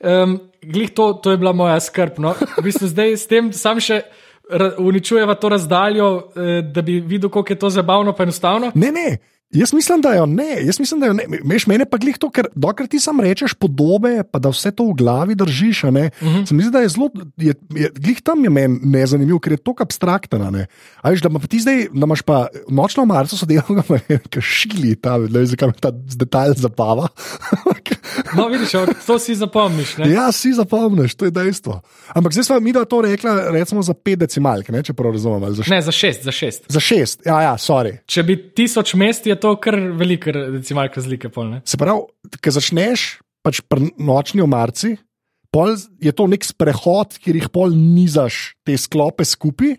um, glih to, to je bila moja skrb. No? V bistvu zdaj s tem sam še uničujeva to razdaljo, eh, da bi videl, kako je to zabavno in enostavno. ne, ne. Jaz mislim, da jo ne, jaz mislim, da jo ne. Meš mene pa glih to, ker dokler ti sam rečeš podobe, pa da vse to v glavi držiš, ne. Uh -huh. Se mi zdi, da je zelo, je, je, glih tam je meni nezanimiv, ker je to abstraktno. a ne. A veš, da, ima pa ti zdaj, da imaš pa nočno marco sodelavko, [LAUGHS] ki šili ta, ne vem, zakaj me ta detajl zapava. [LAUGHS] No, vidiš, to si zapomniš. Ne? ja, si zapomniš, to je dejstvo. Ampak zdaj smo mi da to rekla, recimo za pet decimalk, ne, če prav razumem. Za, š- Ne, za šest, za šest. za šest, ja, ja, sorry. Če bi tisoč mest, je to kar velika decimalka razlike. Pol, ne? Se pravi, ko začneš pač pri nočni omarci, pol je to nek sprehod, kjer jih pol nizaš te sklope skupaj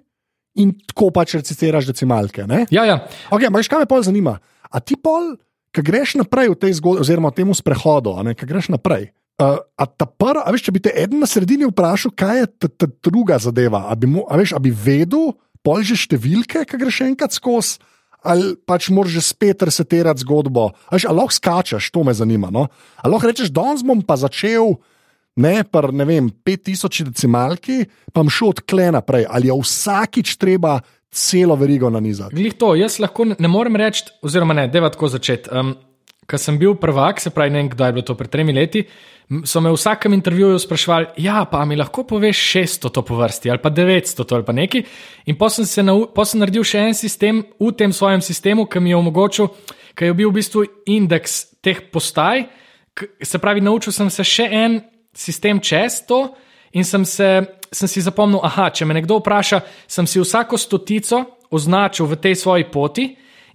in tako pač recitiraš decimalke. Ne? Ja, ja. Okay, ampak kaj me pol zanima? A ti pol, ki greš naprej v tej zgodbi, oziroma v tem sprehodu, ki greš naprej. Uh, a ta prva, veš, če bi te eden na sredini vprašal, kaj je ta, ta druga zadeva, a bi, mu, a veš, a bi vedel, pol že številke, ki greš enkrat skozi, ali pač moraš že spet resetirati zgodbo. A veš, a lahko skačeš, to me zanima. No? A lahko rečeš, danes bom pa začel. Ne, pa ne vem, 5000 decimalki, pa bom šel od tle naprej. Ali je vsakič treba celo verigo nanizati. Glih to, jaz lahko ne, morem reči, oziroma ne, deva tako začeti. Um, Ko sem bil prvak, se pravi, ne vem, kdaj je bilo to pred tremi leti, so me v vsakem intervjuju sprašvali, ja, pa mi lahko poveš 600 to po vrsti ali pa 900 to ali pa neki. In potem sem, po sem naredil še en sistem v tem svojem sistemu, ki mi je omogočil, ki je bil v bistvu indeks teh postaj. Se pravi, naučil sem se še en sistem čez to in sem, se, sem si zapomnil, aha, če me nekdo vpraša, sem si vsako stotico označil v tej svoji poti.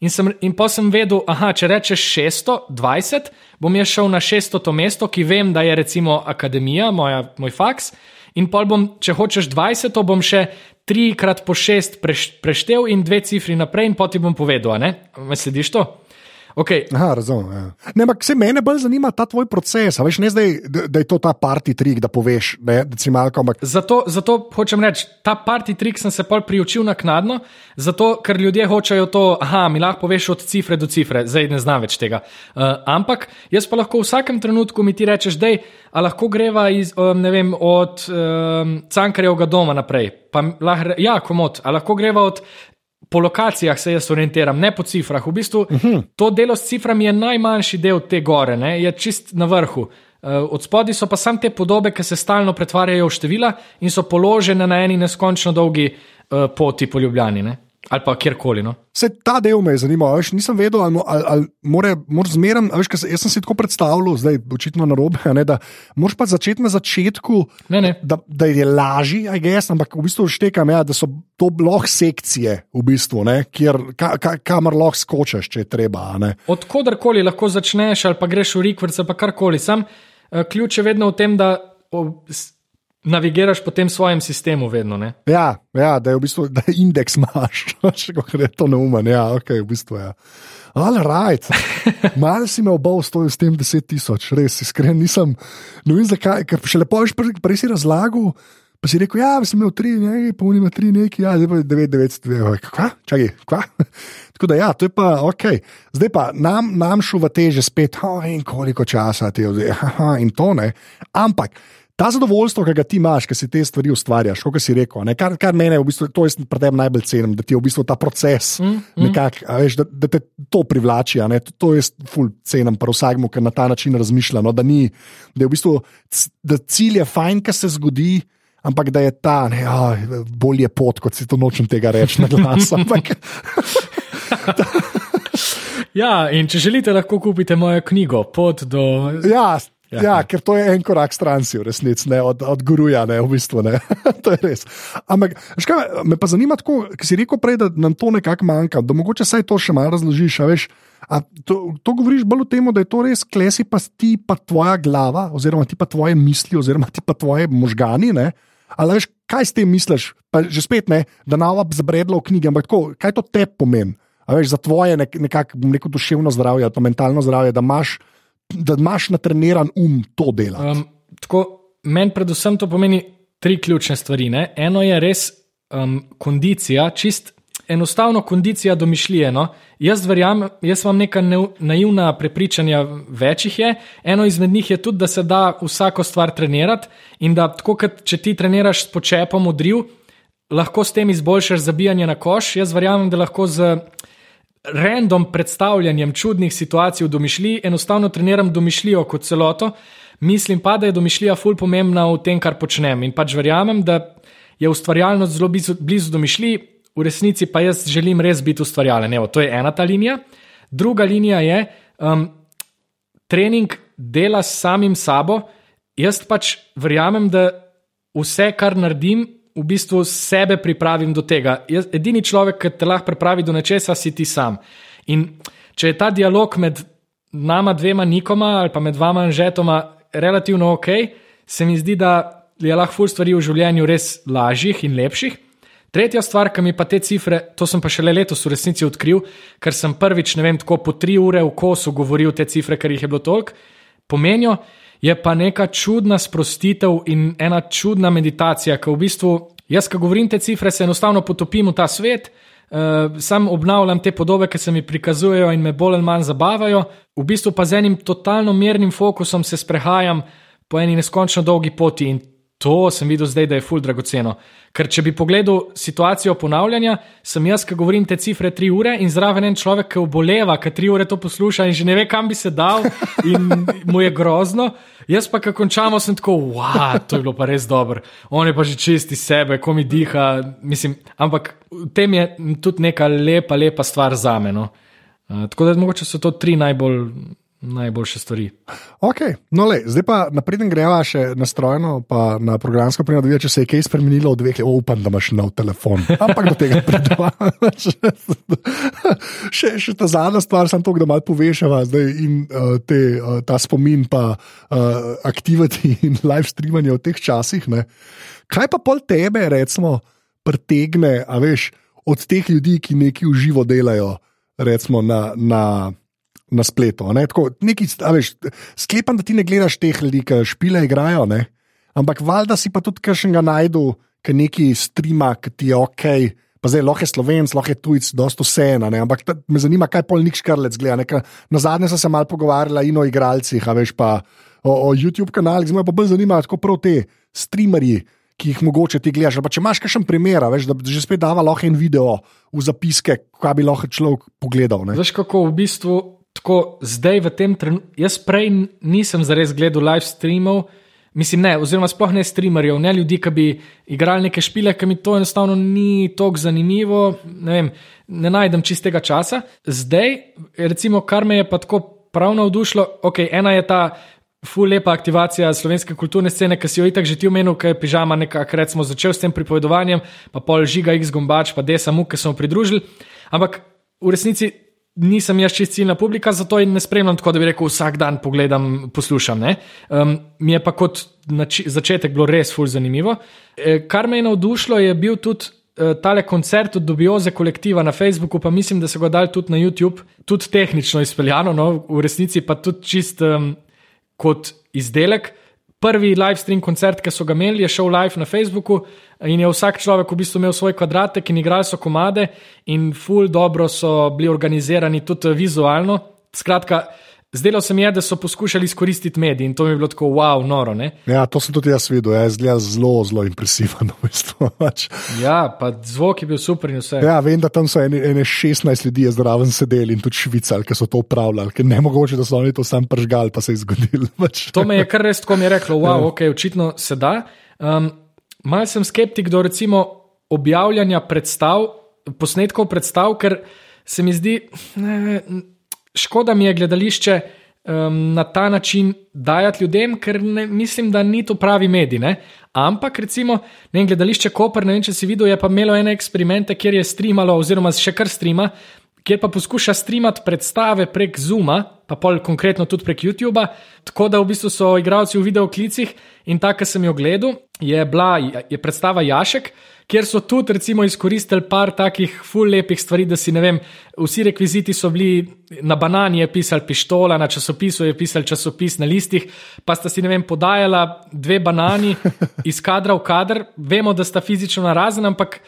In, sem, in pa sem vedel, da če rečeš 620, bom jaz šel na 600 mesto, ki vem, da je recimo akademija, moja, moj faks. In pa bom, če hočeš 20, bom še 3 krat po 6 preštel in dve cifri naprej, in potem bom povedal, ne? Me slediš to? Okay. Aha, razumem. Ja. Ne, ampak se mene bolj zanima ta tvoj proces. Veš, ne zdaj, da, da je to ta party trik, da poveš ne, decimalko. Ampak... Zato, zato hočem reči, ta party trik sem se pol priučil naknadno, zato ker ljudje hočejo to, aha, mi lahko poveš od cifre do cifre, zdaj ne znam več tega. Uh, ampak jaz pa lahko v vsakem trenutku mi ti rečeš, da lahko greva iz, um, vem, od um, Cankarjevega doma naprej. Pa, lah, ja, komod, lahko greva od po lokacijah se jaz orientiram, ne po cifrah. V bistvu uh mhm. -huh. to delo s ciframi je najmanjši del te gore, ne? je čist na vrhu. Uh, od spodaj so pa samo te podobe, ki se stalno pretvarjajo v števila in so položene na eni neskončno dolgi uh, poti po Ljubljani. Ne? Ali pa kjerkoli. No? Se ta del me je zanimal, veš, nisem vedel, ali, ali, ali more, more zmeraj. Jaz sem si tako predstavljal, zdaj očitno na robe, ne, da moraš pa začeti na začetku, ne, ne. Da, da je lažje, guess, ampak v bistvu štekam, ja, da so to lahko sekcije, v bistvu, ne, kjer, ka, ka, kamor lahko skočiš, če je treba. Odkudarkoli lahko začneš, ali pa greš v rikvrce, pa karkoli. Sam eh, ključ je vedno v tem, da. O, navigiraš po tem svojem sistemu, vedno. Ne? Ja, ja, da je v bistvu da je indeks imaš, [LAUGHS] če je to neumen. Ja, okay, v bistvu, ja. Ali right. [LAUGHS] Mal si me obal stojil s tem 10 tisoč, res iskren nisem. Ne vem zakaj, ker še lepo veš, prej, prej si razlagal. Pa si rekel, ja, sem imel tri, ne, polni ima tri neki, ja, zdaj pa je 99, kva, čakaj, kva. [LAUGHS] Tako da ja, to je pa ok. Zdaj pa nam, nam šuva teže spet, oh, in koliko časa ti je, in to ne. Ampak ta zadovoljstvo, ki ga ti imaš, ki si te stvari ustvarjaš, kot si rekel, ne, kar, kar mene, v bistvu, to jaz pri tebi najbolj cenim, da ti je v bistvu ta proces, mm, mm. Nekak, veš, da, da te to privlači. Ne, to, to jaz ful cenim, pa vsakmu, ki na ta način razmišlja. No, da, ni, da je v bistvu da cilj je fajn, ki se zgodi. Ampak da je ta, ne, oh, bolje pot, kot si to nočem tega reči na glas. [LAUGHS] ja, in če želite, lahko kupite mojo knjigo Pot do. Ja, Ja, ja, ker to je en korak stran, v resnici, od, od guruja, ne, v bistvu. Ne. [LAUGHS] to je res. Ampak, škaj, me pa zanima, kako si rekel prej, da nam to nekako manjka, da mogoče saj to še malo razložiš. A veš, a to, to govoriš bolj o tem, da je to res klesi, pa ti pa tvoja glava, oziroma ti pa tvoje misli, oziroma ti pa tvoje možgani. Ne. Ali veš, kaj s tem misliš? Pa že spet ne, da nava zabredla v knjigi, ampak tako, kaj to te pomeni? Veš, za tvoje nek, nekako, neko duševno zdravje, to mentalno zdravje, da imaš da imaš natreniran um to delo. Um, Meni predvsem to pomeni tri ključne stvari. Ne? Eno je res um, kondicija, čist enostavno kondicija domišljije. No? Jaz verjamem, jaz imam neka naivna prepričanja, večjih je. Eno izmed njih je tudi, da se da vsako stvar trenirati in da tako, kot če ti treniraš s počepom odriv, lahko s tem izboljšaš zabijanje na koš. Jaz verjamem, da lahko z random predstavljanjem čudnih situacij v domišljiji, enostavno treniram domišljijo kot celoto, mislim pa, da je domišljija ful pomembna v tem, kar počnem. In pač verjamem, da je ustvarjalnost zelo blizu, blizu domišljiji, v resnici pa jaz želim res biti ustvarjalen. Evo, to je ena ta linija. Druga linija je um, trening dela s samim sabo. Jaz pač verjamem, da vse, kar naredim, v bistvu sebe pripravim do tega. Jaz, edini človek, ki te lahko pripravi do nečesa, si ti sam. In če je ta dialog med nama dvema nikoma ali pa med vama in žetoma relativno ok, se mi zdi, da je lahko ful stvari v življenju res lažjih in lepših. Tretja stvar, ki mi pa te cifre, to sem pa šele letos v resnici odkril, ker sem prvič, ne vem, tako po tri ure v kosu govoril te cifre, ker jih je bilo toliko, pomenijo, je pa neka čudna sprostitev in ena čudna meditacija, ki v bistvu, jaz, ko govorim te cifre, se enostavno potopim v ta svet, uh, sam obnavljam te podobe, ki se mi prikazujejo in me bolj ali manj zabavajo, v bistvu pa z enim totalno mirnim fokusom se sprehajam po eni neskončno dolgi poti in to sem videl zdaj, da je ful dragoceno. Ker če bi pogledal situacijo ponavljanja, sem jaz, ki govorim te cifre tri ure in zraven en človek, ki oboleva, ki tri ure to posluša in že ne ve, kam bi se dal in mu je grozno. Jaz pa, ko končamo, sem tako, wow, to je bilo pa res dobro. On je pa že čisti sebe, ko mi diha. Mislim, ampak v tem je tudi neka lepa, lepa stvar za me. No. Uh, tako da mogoče so to tri najbolj najboljše stvari. Okay. No, le, zdaj pa napreden greva še na strojno, pa na programsko prenavijo, če se je kaj spremenilo v dveh. Upam, da imaš nov telefon. Ampak do tega [LAUGHS] pridem. [LAUGHS] še, še ta zadnja stvar, sem to, da malo povešava zdaj in uh, te, uh, ta spomin, pa uh, aktiviti in [LAUGHS] live streamanje v teh časih. Ne. Kaj pa pol tebe, recimo, pretegne, a veš, od teh ljudi, ki nekaj uživo delajo, recimo na. na na spletu. Tako, nekaj, veš, sklepam, da ti ne gledaš teh ljudi, ki špile igrajo, ne? ampak valjda si pa tudi kakšnega najdu, ki neki strima, ki ti je ok. Pa zdaj lahko je slovenc, lahko je tujc, dosta vseeno. Ampak ta, me zanima, kaj pol nik škrlec gleda. Neka, na zadnje sem se mal pogovarjala in o igralcih, a veš pa o, o YouTube kanalih, zdaj me pa bolj zanima, kako prav te streamerji. Ki jih mogoče ti gledaš. Pa če imaš kakšen primer, veš, da že spet dava lahko en video v zapiske, kaj bi lahko človek pogledal. Veš, kako v bistvu tako zdaj v tem trenutku, jaz prej nisem zares gledal live streamov, mislim, ne, oziroma sploh ne streamerjev, ne ljudi, ki bi igrali neke špile, ki mi to enostavno ni tako zanimivo, ne, vem, ne najdem čistega časa. Zdaj, recimo, kar me je pa tako prav navdušilo, ok, ena je ta. Ful lepa aktivacija slovenske kulturne scene, ki si jo itak že ti omenil, ki je pižama nekako, recimo, začel s tem pripovedovanjem, pa pol žiga X gombač, pa desa mu, ki smo pridružili. Ampak v resnici nisem jaz čist ciljna publika, zato in ne spremljam tako, da bi rekel, vsak dan pogledam, poslušam. Um, mi je pa kot začetek bilo res fulj zanimivo. E, kar me je navdušilo, je bil tudi. E, tale koncert od Dubioze kolektiva na Facebooku, pa mislim, da so ga dali tudi na YouTube, tudi tehnično izpeljano, no, v resnici pa tudi čist um, kot izdelek. Prvi live stream koncert, ki so ga imeli, je šel live na Facebooku in je vsak človek v bistvu imel svoj kvadratek in igrali so komade, in full dobro so bili organizirani tudi vizualno. Skratka, Zdelo se mi je, da so poskušali izkoristiti medije in to mi je bilo tako, wow, noro. Ne? Ja, to sem tudi jaz videl, jaz zelo, zelo, zelo impresiven. [LAUGHS] V bistvu. Pač. ja, pa zvok je bil super in vse. Ja, vem, da tam so ene, ene 16 ljudi zraven sedeli in tudi švicali, ki so to upravljali, ker ne mogoče, da so oni to sam pržgali, pa se je zgodilo. [LAUGHS] Pač. to me je kar res tako mi reklo, wow, ja. ok, očitno se da. Um, Mal sem skeptik do recimo objavljanja predstav, posnetkov predstav, ker se mi zdi. Ne, škoda mi je gledališče um, na ta način dajati ljudem, ker ne, mislim, da ni to pravi medij. Ne? Ampak, recimo, ne gledališče Koper, ne vem, če si videl, je pa imelo ene eksperimente, kjer je streamalo, oziroma še kar streama, kjer pa poskuša streamati predstave prek Zuma, pa pol konkretno tudi prek YouTuba. Tako da v bistvu so igralci v videoklicih in ta, ki sem jo gledal, je bila je predstava Jašek kjer so tudi recimo, izkoristili par takih full lepih stvari, da si ne vem, vsi rekviziti so bili na banani, je pisal pištola, na časopisu je pisal časopis na listih, pa sta si ne vem, podajala dve banani iz kadra v kader. Vemo, da sta fizično narazen, ampak.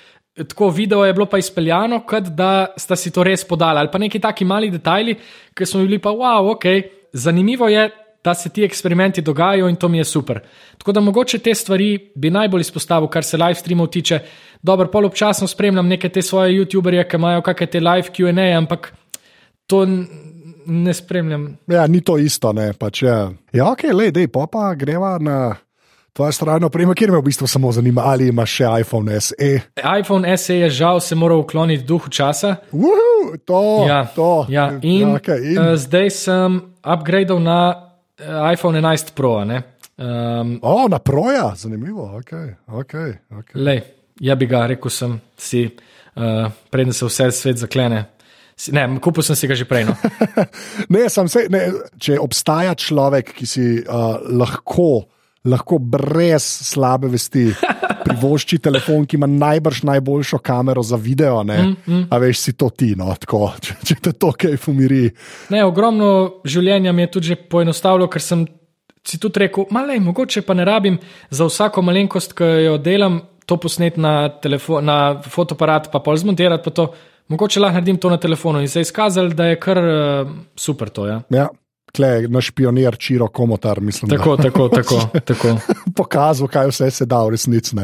Tako video je bilo pa izpeljano, kot da sta si to res podala, ali pa neki taki mali detajli, ki smo bili pa, wow, ok. Zanimivo je, da se ti eksperimenti dogajajo in to mi je super. Tako da mogoče te stvari bi najbolj izpostavil, kar se live streamov tiče. Dobro, pol občasno spremljam neke te svoje YouTuberje, ki imajo kakšne te live QA, ampak to ne spremljam. Ja, ni to isto, ne pač. Ja, ja ok, le, dej, pa pa greva na. Tvoja stran oprema, kjer me v bistvu samo zanima, ali imaš še iPhone SE. iPhone SE je žal se moral ukloniti duhu časa. Uhu, to, ja, to. Ja, in, ja, okay, in. Uh, zdaj sem upgradal na uh, iPhone 11 Pro. Um, o, na proja, zanimivo. Okay, okay, okay. Lej, ja bi ga rekel, sem si, uh, preden se vse svet zaklene. Ne, kupil sem si ga že prej. No. [LAUGHS] ne, se, ne, če obstaja človek, ki si uh, lahko, lahko brez slabe vesti [LAUGHS] privošči telefon, ki ima najbrž najboljšo kamero za video, ne, mm, mm. a veš, si to ti, no, tako, [LAUGHS] če, če te to kaj fumiri. Ne, ogromno življenja mi je tudi poenostavilo, ker sem si tudi rekel, malej, mogoče pa ne rabim za vsako malenkost, ki jo delam to posneti na, na fotoaparat, pa pol zmontirati, pa to mogoče lahko naredim to na telefonu. In se je izkazalo, da je kar uh, super to. Ja. Ja. Klej, naš pionir Čiro Komotar, mislim, Tako, tako, tako. [LAUGHS] tako. da pokazal, kaj vse se da v resnici.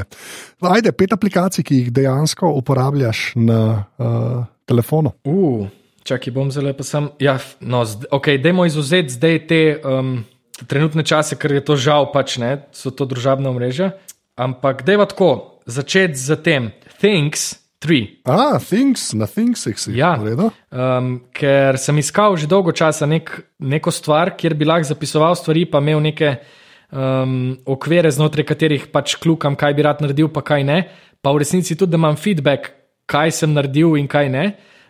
Ajde, pet aplikacij, ki jih dejansko uporabljaš na uh, telefonu. Uh, čakaj, bom zelo sem. Ja, no, ok, dajmo izuzeti zdaj te um, trenutne čase, ker je to žal, pač ne, so to družabna mreža. Ampak dajva tako, začeti z tem. Things 3. Ah, things, na thingsih si. Ja. v redu. Um, ker sem iskal že dolgo časa nek, neko stvar, kjer bi lahko zapisoval stvari, pa imel neke um, okvire, znotraj katerih pač klukam, kaj bi rad naredil, pa kaj ne. Pa v resnici tudi, da imam feedback, kaj sem naredil in kaj ne.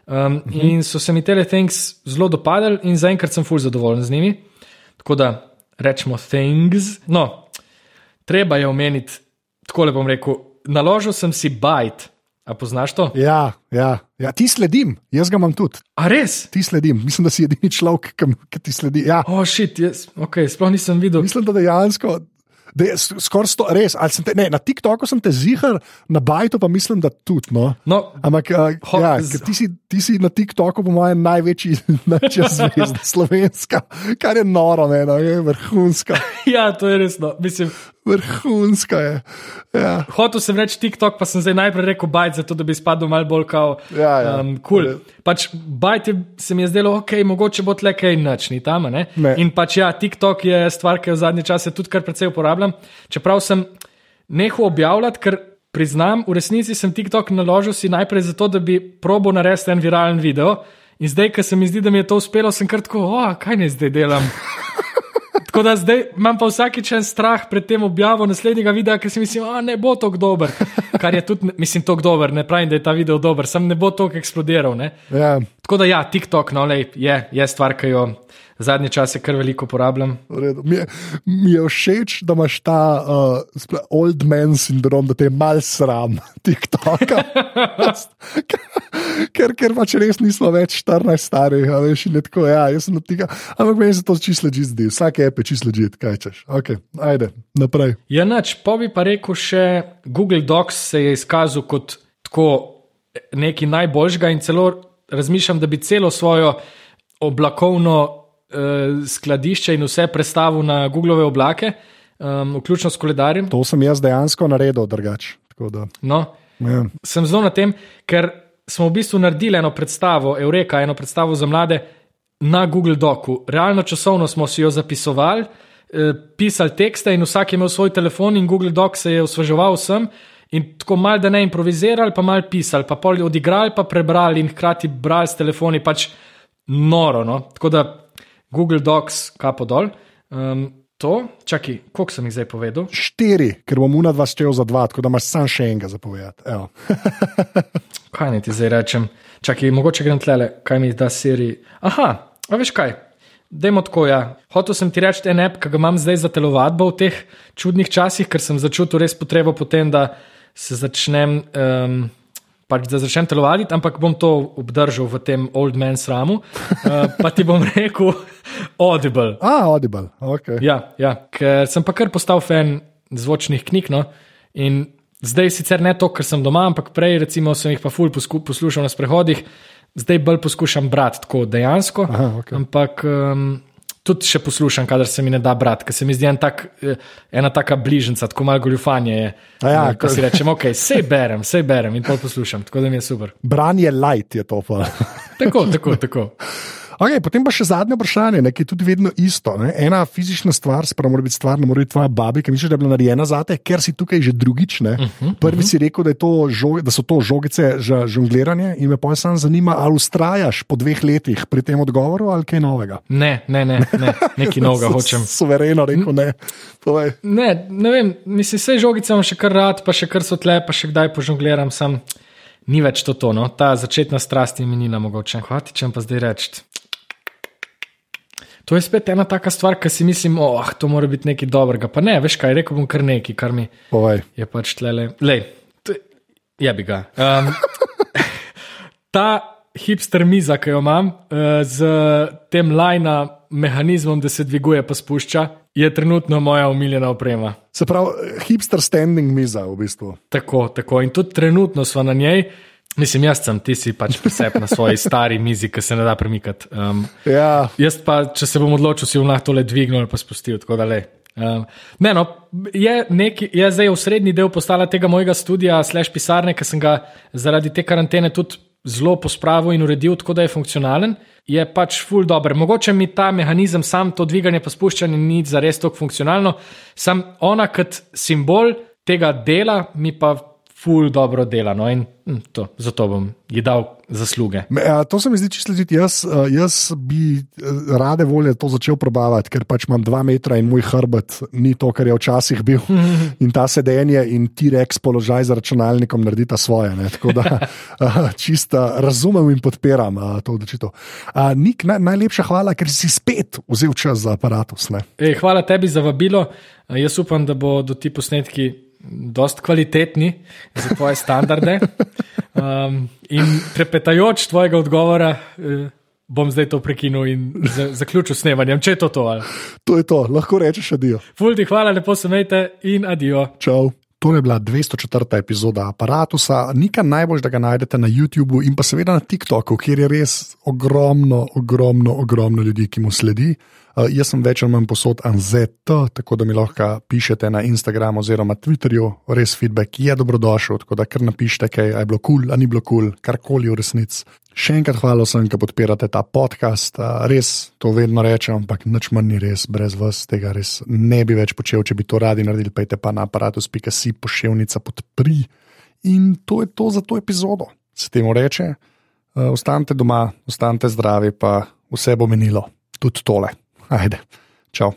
Um, -huh. In so se mi te things zelo dopadali, in zaenkrat sem fulj zadovoljen z njimi. Tako da rečemo things. No, treba je omeniti, tako le bom rekel, naložil sem si bajt. A poznaš to? Ja, ja, ja, ti sledim, jaz ga imam tudi. A res? Ti sledim, mislim, da si edini človek, ki, ki ti sledi. Ja, O, oh, šit, jaz, okay, sploh nisem videl. mislim, da dejansko. Da je skoraj sto, res. Te, ne, na TikToku sem te zihar, na Bajtu pa mislim, da tudi. No. No, Ampak uh, ja, ti, si, ti si na TikToku, po mojem, največji [LAUGHS] [LAUGHS] zvezda slovenska, kar je noro, ne, no, je vrhunska. ja, to je resno. Mislim, Vrhunska je. Ja. hotel sem reči TikTok, pa sem zdaj najprej rekel bajt, zato da bi spadal malo bolj kao. Ja, ja. Um, cool. Pač bajt je, se mi je zdelo, ok, mogoče bo tle kaj noč, ni tam. Ne? Ne. In pač ja, TikTok je stvar, ki jo zadnje čase tudi kar precej uporabljam. Čeprav sem nehal objavljati, ker priznam, v resnici sem TikTok naložil si najprej zato, da bi probo narediti en viralen video. In zdaj, ker se mi zdi, da mi je to uspelo, sem kar tako, o, kaj naj zdaj delam. [LAUGHS] Tako da zdaj imam pa vsakič en strah pred tem objavo naslednjega videa, ker si mislim, da ne bo tako dober. [LAUGHS] Kar je tudi, mislim, tako dober, ne pravim, da je ta video dober, sem ne bo tako eksplodiral. Ne? Ja, Tako da ja, TikTok no, lej, je, je stvar, ki jo zadnje čase kar veliko uporabljam. mi, je, mi je všeč, da imaš ta uh, old man sindrom, da te je mal sram [LAUGHS] TikToka. [LAUGHS] ker, ker pač res nismo več 14 starih, a veš, in tako, ja, jaz sem od tega. Ampak meni se to čisto leži zdi, vsake je čisto leži, kaj češ. Ok, ajde, naprej. Ja, nič, pa bi pa rekel še, Google Docs se je izkazal kot tako nekaj najboljšega in celo razmišljam, da bi celo svojo oblakovno eh, skladišče in vse prestavil na Googlove oblake, um, vključno s koledarjem. To sem jaz dejansko naredil drugače. No, Ja. sem zelo na tem, ker smo v bistvu naredili eno predstavo, Eureka, eno predstavo za mlade na Google Docu. Realno časovno smo si jo zapisovali, eh, pisali tekste in vsak je imel svoj telefon in Google Doc se je osveževal vsem. In tako malo, da ne improvizirali, pa malo pisali, pa pol odigrali, pa prebrali in hkrati brali s telefoni, pač noro. No? Tako da Google Docs, kapo dol. Um, to, čakaj, koliko sem jih zdaj povedal? Štiri, ker bom una dva štel za dva, tako da imaš sam še enega zapovedati. Evo. [LAUGHS] Kaj naj ti zdaj rečem? Čakaj, mogoče grem tlele, kaj mi da seri. Aha, a veš kaj? Dajmo tako, ja. Hotel sem ti reči en app, ki ga imam zdaj za telovadbo v teh čudnih časih, ker sem začutil res potrebo potem, da se začnem. Um, Pač da začnem telovaditi, ampak bom to obdržal v tem old man sramu. Uh, pa ti bom [LAUGHS] rekel, audible. A, audible, ok. Ja, ja, ker sem pa kar postal fan zvočnih knjig. No? In zdaj sicer ne to, ker sem doma, ampak prej recimo, sem jih pa ful poslušal na sprehodih, zdaj bolj poskušam brati tako dejansko. Aha, okej. Ampak um, tudi še poslušam, kadar se mi ne da brati, ker se mi zdi en tak, eh, ena taka bližnjica, tako malo goljufanje je. A ja, Eh, ko si rečem, ok, sej berem, sej berem in pol poslušam, tako da mi je super. Branje light je to. Pa. Tako, tako, tako. Okay, potem pa še zadnje vprašanje, ne, ki je tudi vedno isto. Ne. Ena fizična stvar, spravo mora biti stvar, ne more biti tvoja babi, ki misliš, da je bila narejena za te, ker si tukaj že drugič. Uh -huh, Prvi uh -huh. si rekel, da, žog, da so to žogice za žongliranje in me pa samo zanima, ali ustrajaš po dveh letih pri tem odgovoru ali kaj novega. Ne, ne, ne, ne nekaj novega [LAUGHS] hočem. Suvereno rekel ne. Povej. Ne, ne vem, mislim, vse žogice imam še kar rad, pa še kar so tle, pa še kdaj požongliram, sam ni več to tono. Ta začetna strast je minila mogoče. Hvati, če pa zdaj reči. To je spet ena taka stvar, ki si mislim, oh, to mora biti nekaj dobrega. Pa ne, veš kaj, rekel bom kar nekaj, kar mi Povej. je pač tle. Lej, je bi ga. Um, [LAUGHS] ta hipster miza, ki jo imam, uh, z tem lajna mehanizmom, da se dviguje pa spušča, je trenutno moja umiljena oprema. Se pravi, hipster standing miza v bistvu. Tako, tako. In tudi trenutno smo na njej. Mislim, jaz sem, ti si pač presep na svoji stari mizi, ki se ne da premikati. Um, Ja, jaz pa, če se bom odločil, si bom lahko tole dvignil ali pa spustil. tako da le. Um, ne, no, je, neki, je zdaj v srednji del postala tega mojega studia, slash pisarne, ki sem ga zaradi te karantene tudi zelo pospravil in uredil, tako da je funkcionalen. Je pač full dobro. Mogoče mi ta mehanizem, sam to dviganje pa spuščanje, ni za res tako funkcionalno. Sam ona kot simbol tega dela mi pa full dobro dela. No, in hm, to, zato bom ji dal zasluge. Me, to se mi zdi čisto legit. Jaz, jaz bi rade volje to začel probavati, ker pač imam dva metra in moj hrbet ni to, kar je včasih bil. [LAUGHS] In ta sedenje in T-rex položaj za računalnikom naredita svoje. Ne? Tako da [LAUGHS] a, čista razumem in podpiram to odločitev. Nik, naj, najlepša hvala, ker si spet vzel čas za aparatus. Ne? Ej, hvala tebi za vabilo. Jaz upam, da bodo ti posnetki dost kvalitetni za tvoje standarde. Um, in prepetajoč tvojega odgovora, eh, bom zdaj to prekinil in za, zaključil snemanjem, če je to to. Ali. To je to, lahko rečeš adijo. Fulti, hvala, lepo se imejte in adijo. Čau. To je bila 204. epizoda aparata. Nekaj najbolj, da ga najdete na YouTubu in pa seveda na TikToku, kjer je res ogromno, ogromno, ogromno ljudi, ki mu sledi. Uh, jaz sem več ali manj posod anzet, tako da mi lahko pišete na Instagramu oziroma Twitterju, res feedback je dobrodošel, tako da kar napišite, kaj je bilo kul, cool, ali ni bilo kul, cool, karkoli v resnici. Še enkrat hvala vsem, ki podpirate ta podcast. Uh, res to vedno rečem, ampak nič manj ni res, brez vas tega res ne bi več počel. Če bi to radi naredili, pejte pa na aparatus.si pošiljnica podpri. In to je to za to epizodo. Se temu reče, uh, ostanite doma, ostanite zdravi, pa vse bo minilo, tudi tole. Ajde, čau.